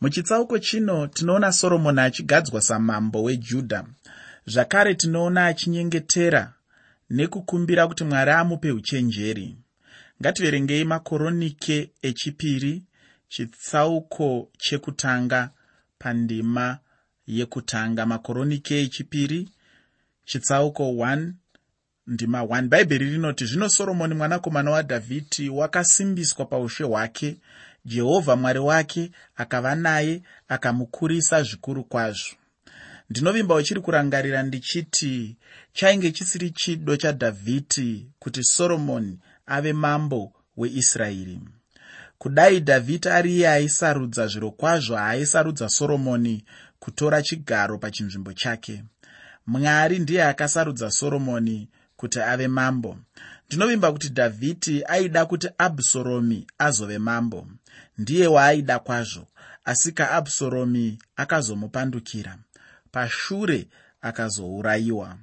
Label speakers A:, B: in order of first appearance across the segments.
A: muchitsauko chino tinoona soromoni achigadzwa samambo wejudha. Zvakare tinoona achinyengetera nekukumbira kuti mwari amupe uchenjeri. Ngativerengei makoronike echipiri chitsauko chekutanga pandima yekutanga. Makoronike echipiri chitsauko 1 ndima 1 bhaibheri rinoti zvino soromoni mwanakomana wadhavhidhi wakasimbiswa paushe hwake jehovha mwari wake akava naye akamukurisa zvikuru kwazvo. Ndinovimba uchiri kurangarira ndichiti chainge chisiri chido chadhavhidhi kuti soromoni ave mambo weisraeri. Kudai dhavhidhi ari iye aisarudza zviro kwazvo haaisarudza soromoni kutora chigaro pachinzvimbo chake. Mwari ndiye akasarudza soromoni kuti ave mambo ndinovimba kuti dhavhidhi aida kuti abhusoromi azove mambo. Ndiye waaida kwazvo asi kaabhusoromi akazomupandukira pashure akazourayiwa.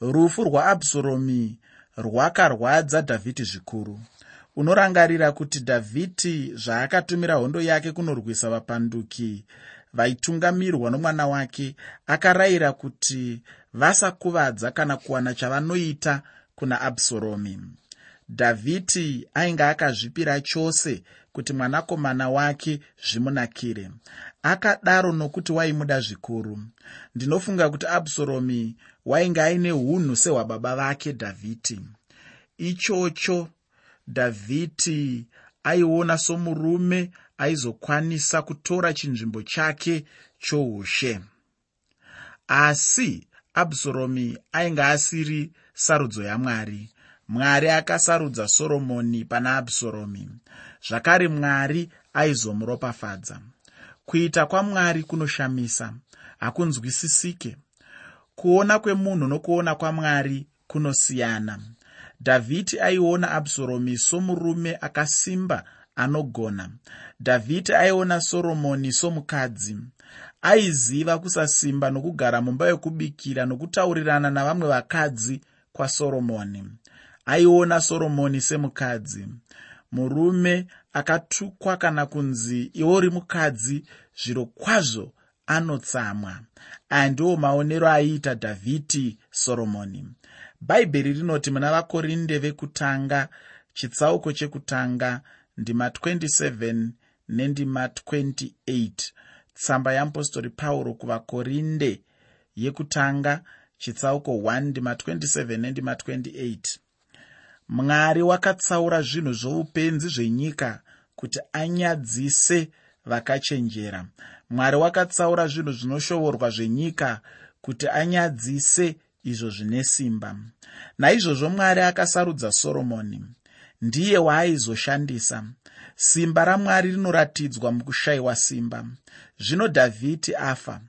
A: Rufu rwaabhusoromi rwakarwadza dhavhidhi zvikuru. Unorangarira kuti dhavhidhi zvaakatumira hondo yake kunorwisa vapanduki vaitungamirirwa nomwana wake akarayira kuti vasakuvadza kana kuwana chavanoita kuna abhusaromi dhavhidhi ainge akazvipira chose kuti mwanakomana wake zvimunakire. Akadaro nokuti waimuda zvikuru. Ndinofunga kuti abhusaromi wainge aine unhu sehwababa vake dhavhidhi. Ichocho dhavhidhi aiona somurume aizokwanisa kutora chinzvimbo chake choushe. Asi abhusaromi ainge asiri sarudzo yamwari. Mwari akasarudza soromoni pana abhusaromi zvakare mwari aizomuropafadza kuita kwamwari kunoshamisa hakunzwisisike. Kuona kwemunhu nokuona kwamwari kunosiyana. Dhavhidhi aiona abhusaromi somurume akasimba anogona. Dhavhidhi aiona soromoni somukadzi. Aiziva kusasimba nokugara mumba yokubikira nokutaurirana navamwe vakadzi kwasoromoni. Aiona soromoni semukadzi. Murume akatukwa kana kunzi iwori mukadzi zviro kwazvo anotsamwa. Aya ndiwo maonero aiita dhavhidhi soromoni. Bhaibheri rinoti muna vakorinde vekutanga chitsauko chekutanga ndima 27 nendima 28 tsamba yeapostori pauro kuvakorinde yekutanga chitsauko 1 ndima 27 nendima 28 mwari wakatsaura zvinhu zvoupenzi zvenyika kuti anyadzise vakachenjera. Mwari wakatsaura zvinhu zvinoshovorwa zvenyika kuti anyadzise izvo zvine simba. Naizvozvo mwari akasarudza soromoni. Ndiye waaizoshandisa. Simba ramwari rinoratidzwa mukushayiwa simba. Zvino dhavhidhi afa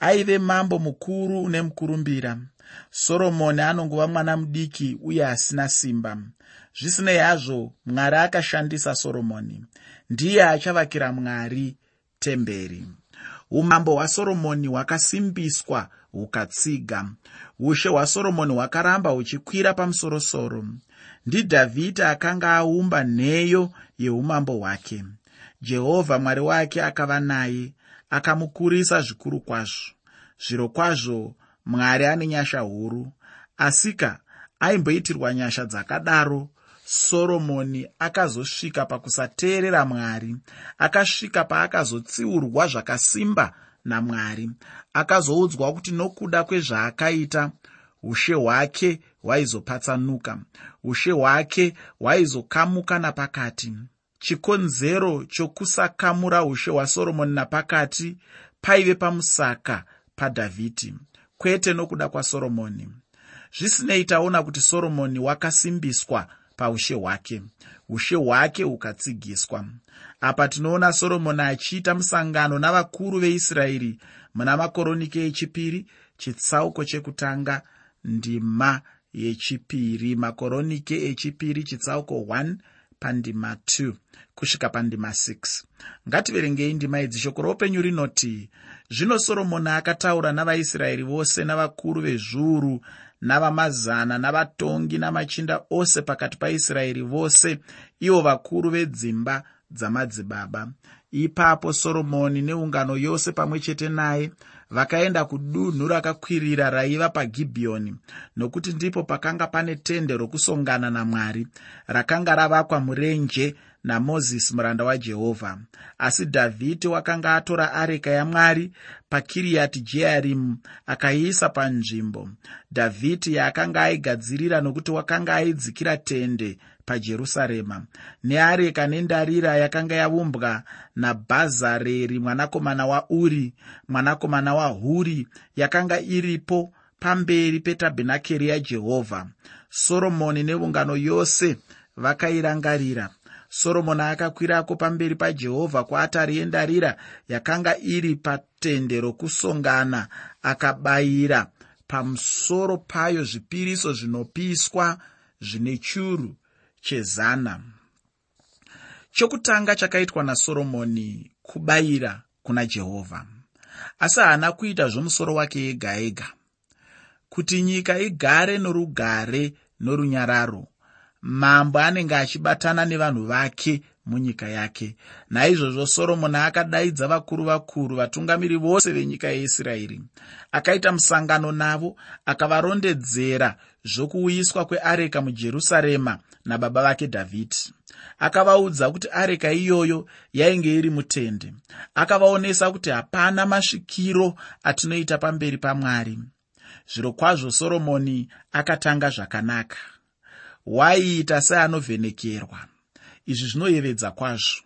A: aive mambo mukuru nemukurumbira soromoni anongova mwana mudiki uye asina simba. Zvisinei hazvo mwari akashandisa soromoni. Ndiye achavakira mwari temberi. Umambo hwasoromoni hwakasimbiswa hukatsiga. Ushe hwasoromoni hwakaramba huchikwira pamusorosoro. Ndidhavhidhi akanga aumba nheyo yeumambo hwake. Jehovha mwari wake akava naye akamukurisa zvikuru kwazvo. Zviro kwazvo mwari ane nyasha huru asika aimboitirwa nyasha dzakadaro. Soromoni akazosvika pakusateerera mwari akasvika paakazotsiurwa zvakasimba namwari akazoudzwa kuti nokuda kwezvaakaita ushe hwake hwaizopatsanuka ushe hwake hwaizokamuka napakati chikonzero chokusakamura ushe hwasoromoni napakati paive pamusaka padhavhidhi kwete nokuda kwasoromoni. Zvisinei taona kuti soromoni wakasimbiswa paushe hwake ushe hwake hukatsigiswa. Apa tinoona soromoni achiita musangano navakuru veisraeri muna makoronike echipiri chitsauko chekutanga ndima yechipiri makoronike echipiri chitsauko 1 pandima 2 kusvika pandima 6 ngativerengei ndima idzi shoko roupenyu rinoti zvino soromoni akataura navaisraeri vose navakuru vezviuru navamazana navatongi namachinda ose pakati paisraeri vose ivo vakuru vedzimba dzamadzibaba. Ipapo soromoni neungano yose pamwe chete naye vakaenda kudunhu rakakwirira raiva pagibhiyoni nokuti ndipo pakanga pane tende rokusongana namwari rakanga ravakwa murenje namozisi muranda wajehovha. Asi dhavhidhi wakanga atora areka yamwari pakiriyati jearimu akaiisa panzvimbo. Dhavhidhi yaakanga aigadzirira nokuti wakanga aidzikira tende pajerusarema. Neareka nendarira yakanga yaumbwa nabhazareri mwanakomana wauri mwanakomana wahuri yakanga iripo pamberi petabhenakeri yajehovha soromoni neungano yose vakairangarira. Soromoni akakwirako pamberi pajehovha kuatari yendarira yakanga iri patende rokusongana akabayira. Pamusoro payo zvipiriso zvinopiswa zvine churu chezana. Chokutanga chakaitwa nasoromoni kubayira kuna jehovha asi haana kuita zvomusoro wake ega ega kuti nyika igare norugare norunyararo mambo anenge achibatana nevanhu vake munyika yake. Naizvozvo soromoni akadaidza vakuru vakuru vatungamiri vose venyika yeisraeri. Akaita musangano navo akavarondedzera zvokuuyiswa kweareka mujerusarema nababa vake dhavhidhi akavaudza kuti areka iyoyo yainge iri mutende. Akavaonesa kuti hapana masvikiro atinoita pamberi pamwari. Zviro kwazvo soromoni akatanga zvakanaka. Waiita seanovhenekerwa. Izvi zvinoyevedza kwazvo.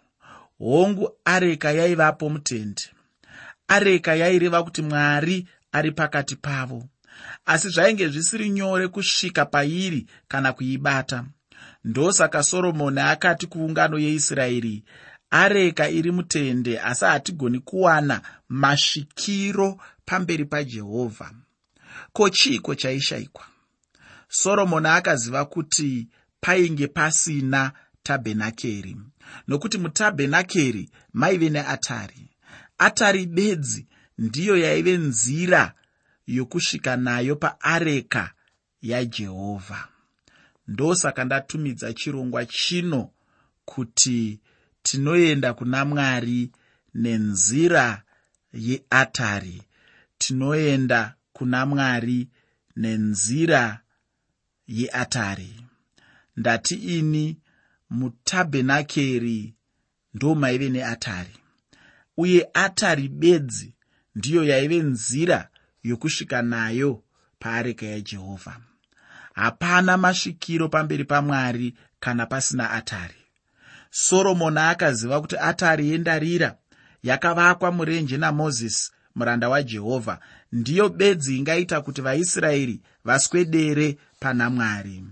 A: Hongu areka yaivapo mutende. Areka yaireva kuti mwari ari pakati pavo asi zvainge zvisiri nyore kusvika pairi kana kuibata. Ndosaka soromoni akati kuungano yeisraeri areka iri mutende asi hatigoni kuwana masvikiro pamberi pajehovha. Ko chiiko chaishayikwa? Soromoni akaziva kuti painge pasina tabhenakeri nokuti mutabhenakeri maive neatari. Atari bedzi ndiyo yaive nzira yokusvika nayo paareka yajehovha ndosaka ndatumidza chirongwa chino kuti tinoenda kuna mwari nenzira yeatari. Tinoenda kuna mwari nenzira yeatari. Ndati ini mutabhenakeri ndo maive neatari. Uye atari bedzi ndiyo yaive nzira yokusvika nayo paareka yajehovha hapana masvikiro pamberi pamwari kana pasina atari. Soromoni akaziva kuti atari yendarira yakavakwa murenje namozisi muranda wajehovha ndiyo bedzi ingaita kuti vaisraeri vaswedere pana mwari.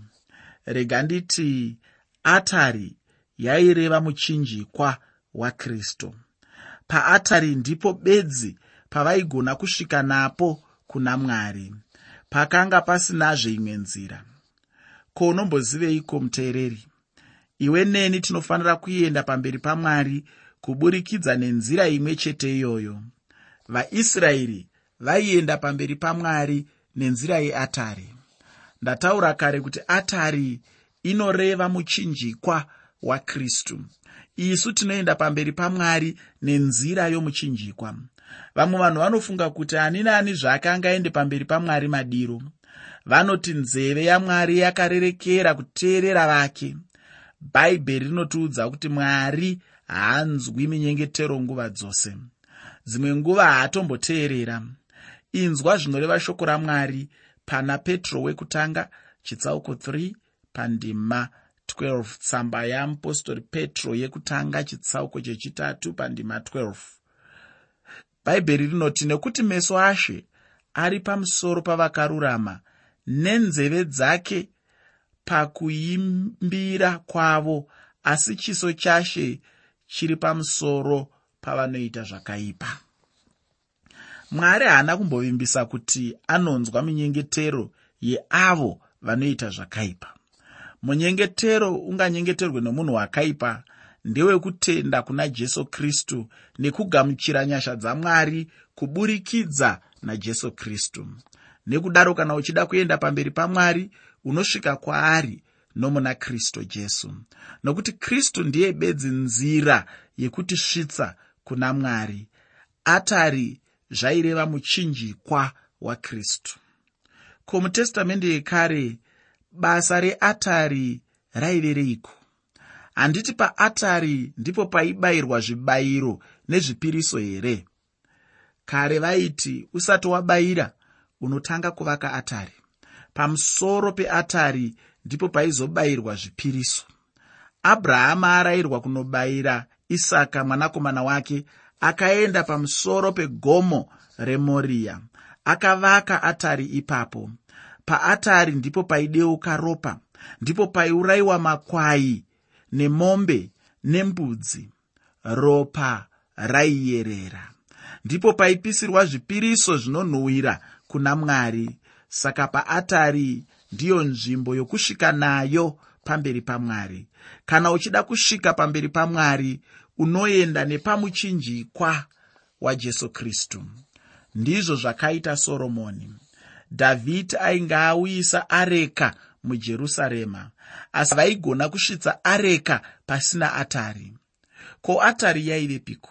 A: Rega nditi atari yaireva muchinjikwa wakristu paatari ndipo bedzi pavaigona kusvika napo kuna mwari pakanga pasinazve imwe nzira. Ko unomboziveiko muteereri? Iwe neni tinofanira kuenda pamberi pamwari kuburikidza nenzira imwe chete iyoyo. Vaisraeri vaienda pamberi pamwari nenzira yeatari. Ndataura kare kuti atari inoreva muchinjikwa wakristu isu tinoenda pamberi pamwari nenzira yomuchinjikwa vamwe vanhu vanofunga kuti ani naani zvake angaende pamberi pamwari madiro vanoti nzeve yamwari yakarerekera kuteerera vake. Bhaibheri rinotiudza kuti mwari haanzwi minyengetero nguva dzose. Dzimwe nguva haatomboteerera. Inzwa zvinoreva shoko ramwari pana petro wekutanga chitsauko 3 pandima 12 tsamba yamupostori petro yekutanga chitsauko chechitatu pandima 12 bhaibheri rinoti nekuti meso ashe ari pamusoro pavakarurama nenzeve dzake pakuimbira kwavo asi chiso chashe chiri pamusoro pavanoita zvakaipa. Mwari haana kumbovimbisa kuti anonzwa minyengetero yeavo vanoita zvakaipa. Munyengetero unganyengeterwe nomunhu wakaipa ndewekutenda kuna jesu kristu nekugamuchira nyasha dzamwari kuburikidza najesu kristu. Nekudaro kana uchida kuenda pamberi pamwari unosvika kwaari nomuna kristu jesu. Nokuti kristu ndiye bedzi nzira yekutisvitsa kuna mwari. Atari zvaireva muchinjikwa wakristu ko mutestamende yekare basa reatari raive reiko handiti paatari ndipo paibayirwa zvibayiro nezvipiriso here? Kare vaiti usati wabayira unotanga kuvaka atari. Pamusoro peatari ndipo paizobayirwa zvipiriso. Abrahama arayirwa kunobayira isaka mwanakomana wake akaenda pamusoro pegomo remoriya akavaka atari ipapo. Paatari ndipo paideuka ropa ndipo paiurayiwa makwai nemombe nembudzi ropa raiyerera. Ndipo paipisirwa zvipiriso zvinonhuhwira kuna mwari. Saka paatari ndiyo nzvimbo yokusvika nayo pamberi pamwari. Kana uchida kusvika pamberi pamwari unoenda nepamuchinjikwa wajesu kristu. Ndizvo zvakaita soromoni. Dhavhidhi ainge auyisa areka mujerusarema asi vaigona kusvitsa areka pasina atari. Ko atari yaive piko?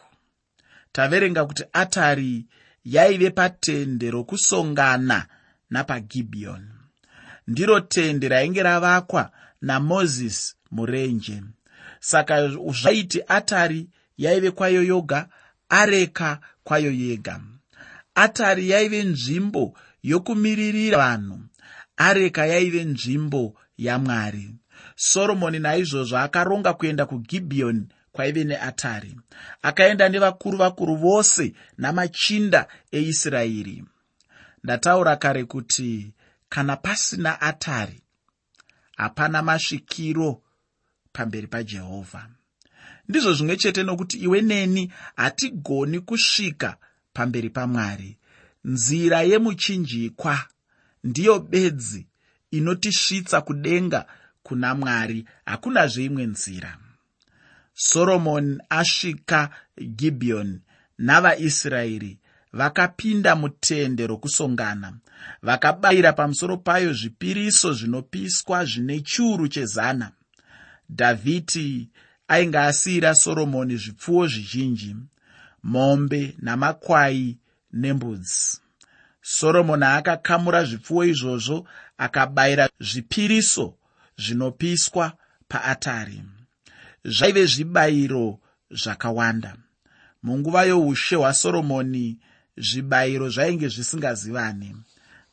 A: Taverenga kuti atari yaive patende rokusongana napagibhiyoni ndiro tende rainge ravakwa namozisi murenje. Saka zvaiti atari yaive kwayo yoga areka kwayo yega. Atari yaive nzvimbo yokumiririra vanhu areka yaive nzvimbo yamwari. Soromoni naizvozvo akaronga kuenda kugibhiyoni kwaive neatari akaenda nevakuru vakuru vose namachinda eisraeri. Ndataura kare kuti kana pasina atari hapana masvikiro pamberi pajehovha ndizvo zvimwe chete nokuti iwe neni hatigoni kusvika pamberi pamwari. Nzira yemuchinjikwa ndiyo bedzi inotisvitsa kudenga kuna mwari hakunazve imwe nzira. Soromoni asvika gibhiyoni navaisraeri vakapinda mutende rokusongana vakabayira pamusoro payo zvipiriso zvinopiswa zvine chiuru chezana. Dhavhidhi ainge asiyira soromoni zvipfuwo zvizhinji mombe namakwai nembudzi. Soromoni akakamura zvipfuwo izvozvo akabayira zvipiriso zvinopiswa paatari zvaive zvibayiro zvakawanda. Munguva youshe hwasoromoni zvibayiro zvainge zvisingazivani.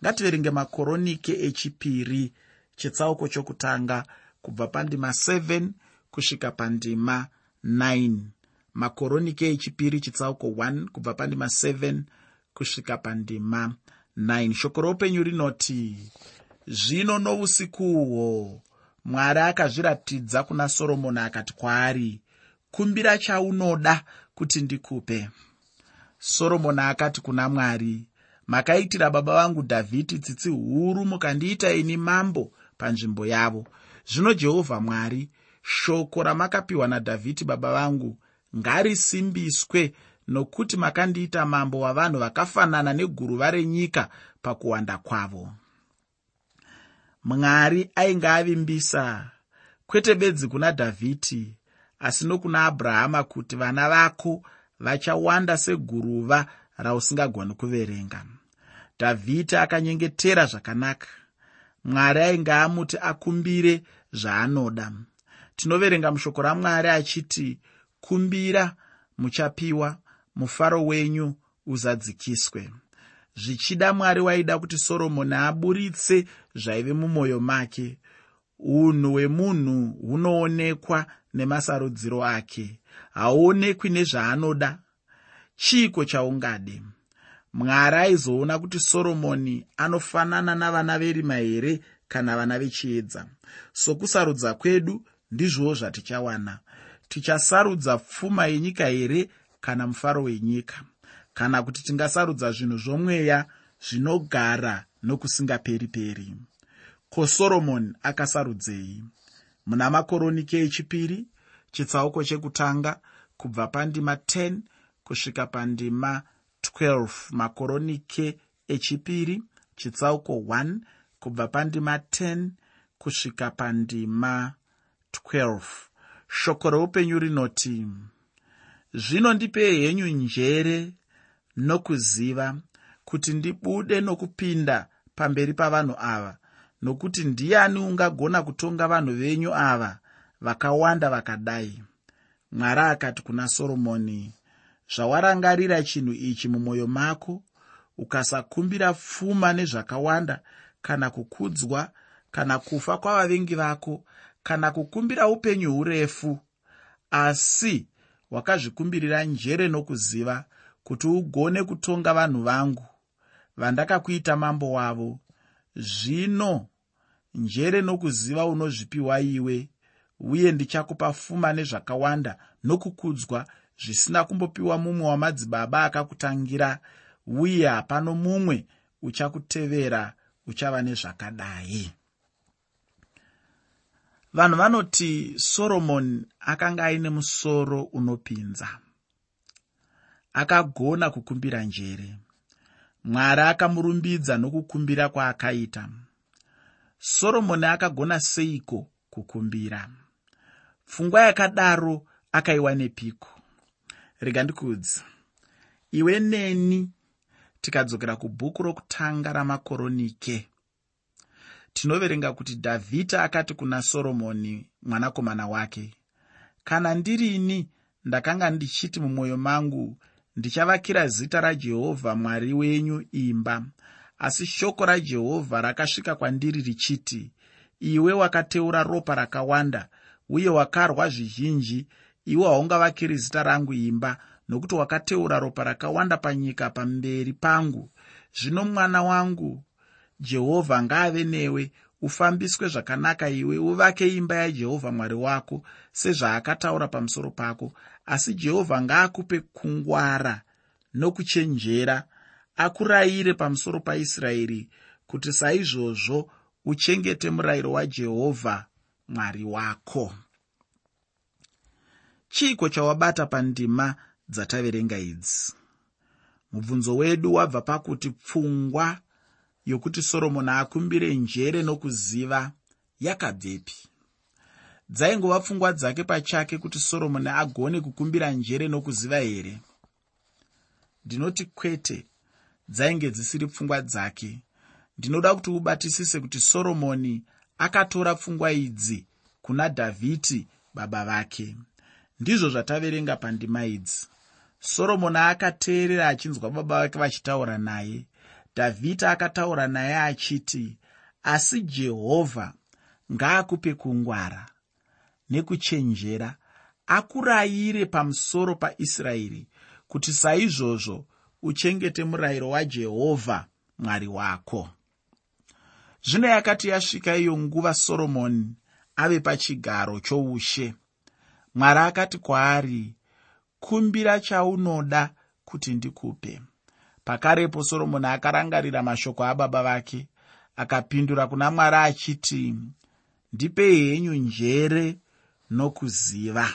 A: Ngativerenge makoronike echipiri chetsauko chokutanga kubva pandima 7 kusvika pandima 9 makoronike echipiri chitsauko 1 kubva pandima 7 kusvika pandima 9 shoko roupenyu rinoti zvino nousikuhwo mwari akazviratidza kuna soromoni akati kwaari kumbira chaunoda kuti ndikupe. Soromoni akati kuna mwari makaitira baba vangu dhavhidhi tsitsi huru mukandiita ini mambo panzvimbo yavo. Zvino jehovha mwari shoko ramakapiwa nadhavhidhi baba vangu ngarisimbiswe nokuti makandiita mambo wavanhu vakafanana neguruva renyika pakuwanda kwavo mwari ainge avimbisa. Kwete bedzi kuna dhavhidhi asi nokuna abrahama kuti vana vako vachawanda seguruva rausingagoni kuverenga. Dhavhidhi akanyengetera zvakanaka. Mwari ainge amuti akumbire zvaanoda. Tinoverenga mushoko ramwari achiti kumbira muchapiwa mufaro wenyu uzadzikiswe zvichida mwari waida kuti soromoni aburitse zvaive mumwoyo make. Unhu hwemunhu hunoonekwa nemasarudziro ake hauonekwi nezvaanoda. Chiiko chaungade? Mwari aizoona kuti soromoni anofanana navana verima here kana vana vechiedza? Sokusarudza kwedu ndizvowo zvatichawana. Tichasarudza pfuma yenyika here kana mufaro wenyika kana kuti tingasarudza zvinhu zvomweya zvinogara nokusingaperi-peri. Ko soromoni akasarudzei? Muna makoronike echipiri chitsauko chekutanga kubva pandima 10 kusvika pandima 12 makoronike echipiri chitsauko 1 kubva pandima 10 kusvika pandima 12 shoko reupenyu rinoti zvino ndipei henyu njere nokuziva kuti ndibude nokupinda pamberi pavanhu ava nokuti ndiani ungagona kutonga vanhu venyu ava vakawanda vakadai? Mwari akati kuna soromoni zvawarangarira chinhu ichi mumwoyo mako ukasakumbira pfuma nezvakawanda kana kukudzwa kana kufa kwavavengi vako kana kukumbira upenyu hurefu. Asi wakazvikumbirira njere nokuziva kuti ugone kutonga vanhu vangu. Vandakakuita mambo wavo zvino njere nokuziva unozvipiwa iwe uye ndichakupa pfuma nezvakawanda nokukudzwa zvisina kumbopiwa mumwe wamadzibaba akakutangira uye hapano mumwe uchakutevera uchava nezvakadai. Vanhu vanoti soromoni akanga aine musoro unopinza akagona kukumbira njere. Mwari akamurumbidza nokukumbira kwaakaita. Soromoni akagona seiko kukumbira? Pfungwa yakadaro akaiwa nepiko. Rega ndikuudza iwe neni tikadzokera kubhuku rokutanga ramakoronike. Tinoverenga kuti dhavhidha akati kuna soromoni mwanakomana wake kana ndirini ndakanga ndichiti mumwoyo mangu ndichavakira zita rajehovha mwari wenyu imba. Asi shoko rajehovha rakasvika kwandiri richiti iwe wakateura ropa rakawanda uye wakarwa zvizhinji. Iwe haungavakiri zita rangu imba nokuti wakateura ropa rakawanda panyika pamberi pangu. Zvino mwana wangu jehovha ngaave newe. Ufambiswe zvakanaka iwe uvake imba yajehovha mwari wako sezvaakataura pamusoro pako asi jehovha ngaakupe kungwara nokuchenjera akurayire pamusoro paisraeri kuti saizvozvo uchengete murayiro wajehovha mwari wako. Chiiko chawabata pandima dzataverenga idzi? Mubvunzo wedu wabva pakuti pfungwa yokuti soromoni akumbire njere nokuziva yakabvepi dzaingova pfungwa dzake pachake kuti soromoni agone kukumbira njere nokuziva here? Ndinoti kwete dzainge dzisiri pfungwa dzake. Ndinoda kuti ubatisise kuti soromoni akatora pfungwa idzi kuna dhavhidhi baba vake. Ndizvo zvataverenga pandima idzi. Soromoni akateerera achinzwa baba vake vachitaura naye. Dhavhidhi akataura naye achiti asi jehovha ngaakupe kungwara nekuchenjera akurayire pamusoro paisraeri kuti saizvozvo uchengete murayiro wajehovha mwari wako. Zvino yakati yasvika iyo nguva soromoni ave pachigaro choushe mwari akati kwaari kumbira chaunoda kuti ndikupe. Pakarepo soromoni akarangarira mashoko ababa vake akapindura kuna mwari achiti ndipei henyu njere nokuziva.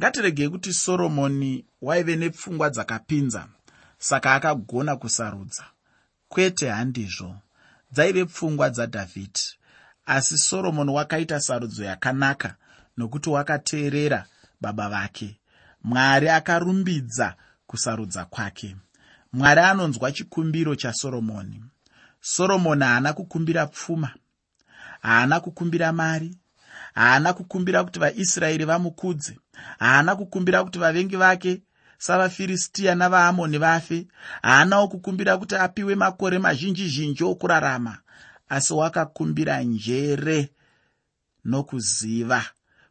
A: Ngatiregei kuti soromoni waive nepfungwa dzakapinza saka akagona kusarudza. Kwete handizvo dzaive pfungwa dzadhavhidhi. Asi soromoni wakaita sarudzo yakanaka nokuti wakateerera baba vake. Mwari akarumbidza kusarudza kwake. Mwari anonzwa chikumbiro chasoromoni soromoni haana kukumbira pfuma haana kukumbira mari haana kukumbira kuti vaisraeri vamukudze. Haana kukumbira kuti vavengi vake savafiristiya navaamoni vafe. Haanawo kukumbira kuti apiwe makore mazhinji zhinji okurarama. Asi wakakumbira njere nokuziva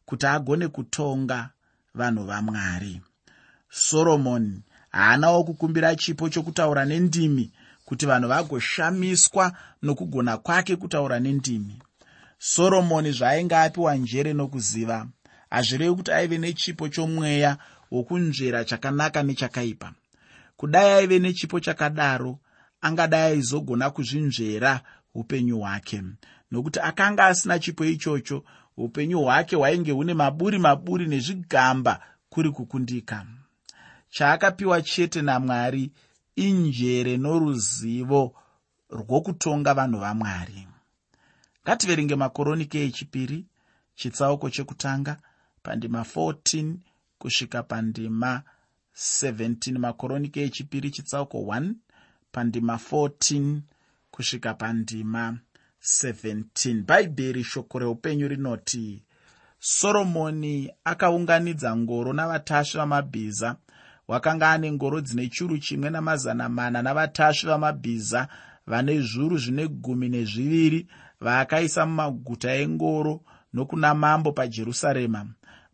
A: kuti agone kutonga vanhu vamwari. Soromoni haanawo kukumbira chipo chokutaura nendimi kuti vanhu vagoshamiswa nokugona kwake kutaura nendimi soromoni zvaainge apiwa njere nokuziva hazvirevi kuti aive nechipo chomweya wokunzvera chakanaka nechakaipa. Kudai aive nechipo chakadaro angadai aizogona kuzvinzvera upenyu hwake. Nokuti akanga asina chipo ichocho upenyu hwake hwainge hune maburi maburi nezvigamba kuri kukundika. Chaakapiwa chete namwari injere noruzivo rwokutonga vanhu vamwari ngativerenge makoronike echipiri chitsauko chekutanga pandima 14 kusvika pandima 17 makoronike echipiri chitsauko 1 pandima 14 kusvika pandima 17 bhaibheri shoko reupenyu rinoti soromoni akaunganidza ngoro navatasvi vamabhiza wakanga ane ngoro dzine churu chimwe namazana mana navatasvi vamabhiza vane zvuru zvine gumi nezviviri vaakaisa mumaguta engoro nokuna mambo pajerusarema.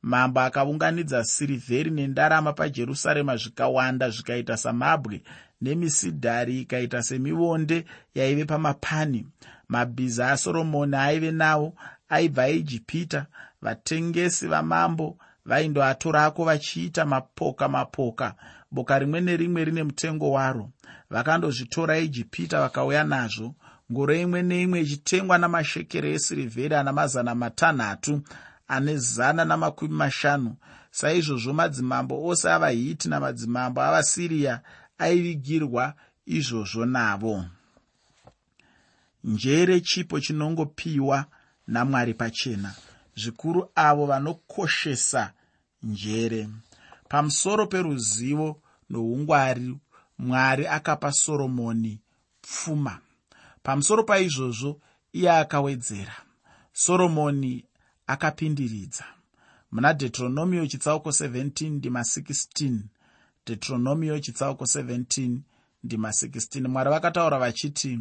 A: Mambo akaunganidza sirivheri nendarama pajerusarema zvikawanda zvikaita samabwe nemisidhari ikaita semivonde yaive pamapani. Mabhiza asoromoni aive nawo aibva ijipita vatengesi vamambo vaindoatorako vachiita mapoka mapoka. Boka rimwe nerimwe rine mutengo waro. Vakandozvitora ijipita vakauya nazvo ngoro imwe neimwe ichitengwa namashekere esirivheri ana mazana matanhatu ane zana namakumi mashanu. Saizvozvo madzimambo ose avahiti namadzimambo avasiriya aivigirwa izvozvo navo. Njere chipo chinongopiwa namwari pachena. Zvikuru avo vanokoshesa njere. Pamusoro peruzivo noungwari mwari akapa soromoni pfuma pamusoro paizvozvo iye akawedzera. Soromoni akapindiridza. Muna deuteronomio chitsauko 17 ndima 16 deuteronomio chitsauko 17 ndima 16 mwari vakataura vachiti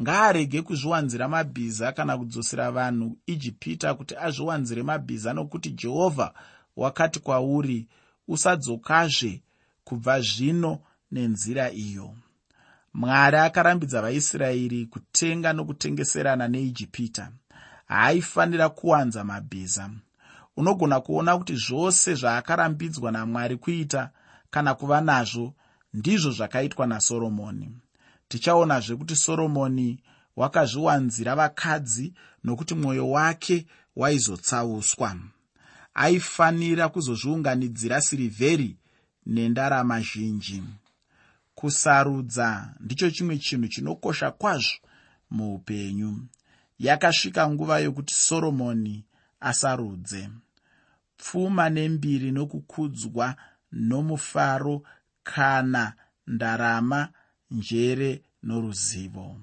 A: ngaarege kuzviwanzira mabhiza kana kudzosera vanhu ijipita kuti azviwanzire mabhiza nokuti jehovha wakati kwauri usadzokazve kubva zvino nenzira iyo mwari akarambidza vaisraeri kutenga nokutengeserana neijipita. Haaifanira kuwanza mabhiza. Unogona kuona kuti zvose zvaakarambidzwa namwari kuita kana kuva nazvo ndizvo zvakaitwa nasoromoni. Tichaonazve kuti soromoni wakazviwanzira vakadzi nokuti mwoyo wake waizotsauswa. Aifanira kuzozviunganidzira sirivheri nendarama zhinji kusarudza. Ndicho chimwe chinhu chinokosha kwazvo muupenyu. Yakasvika nguva yokuti soromoni asarudze. Pfuma nembiri nokukudzwa nomufaro kana ndarama njere noruzivo.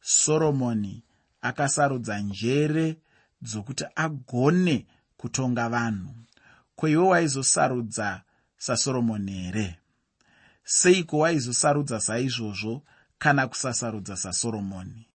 A: Soromoni akasarudza njere dzokuti agone kutonga vanhu. Kweiwe waizosarudza sasoromoni here seiko waizosarudza saizvozvo kana kusasarudza sasoromoni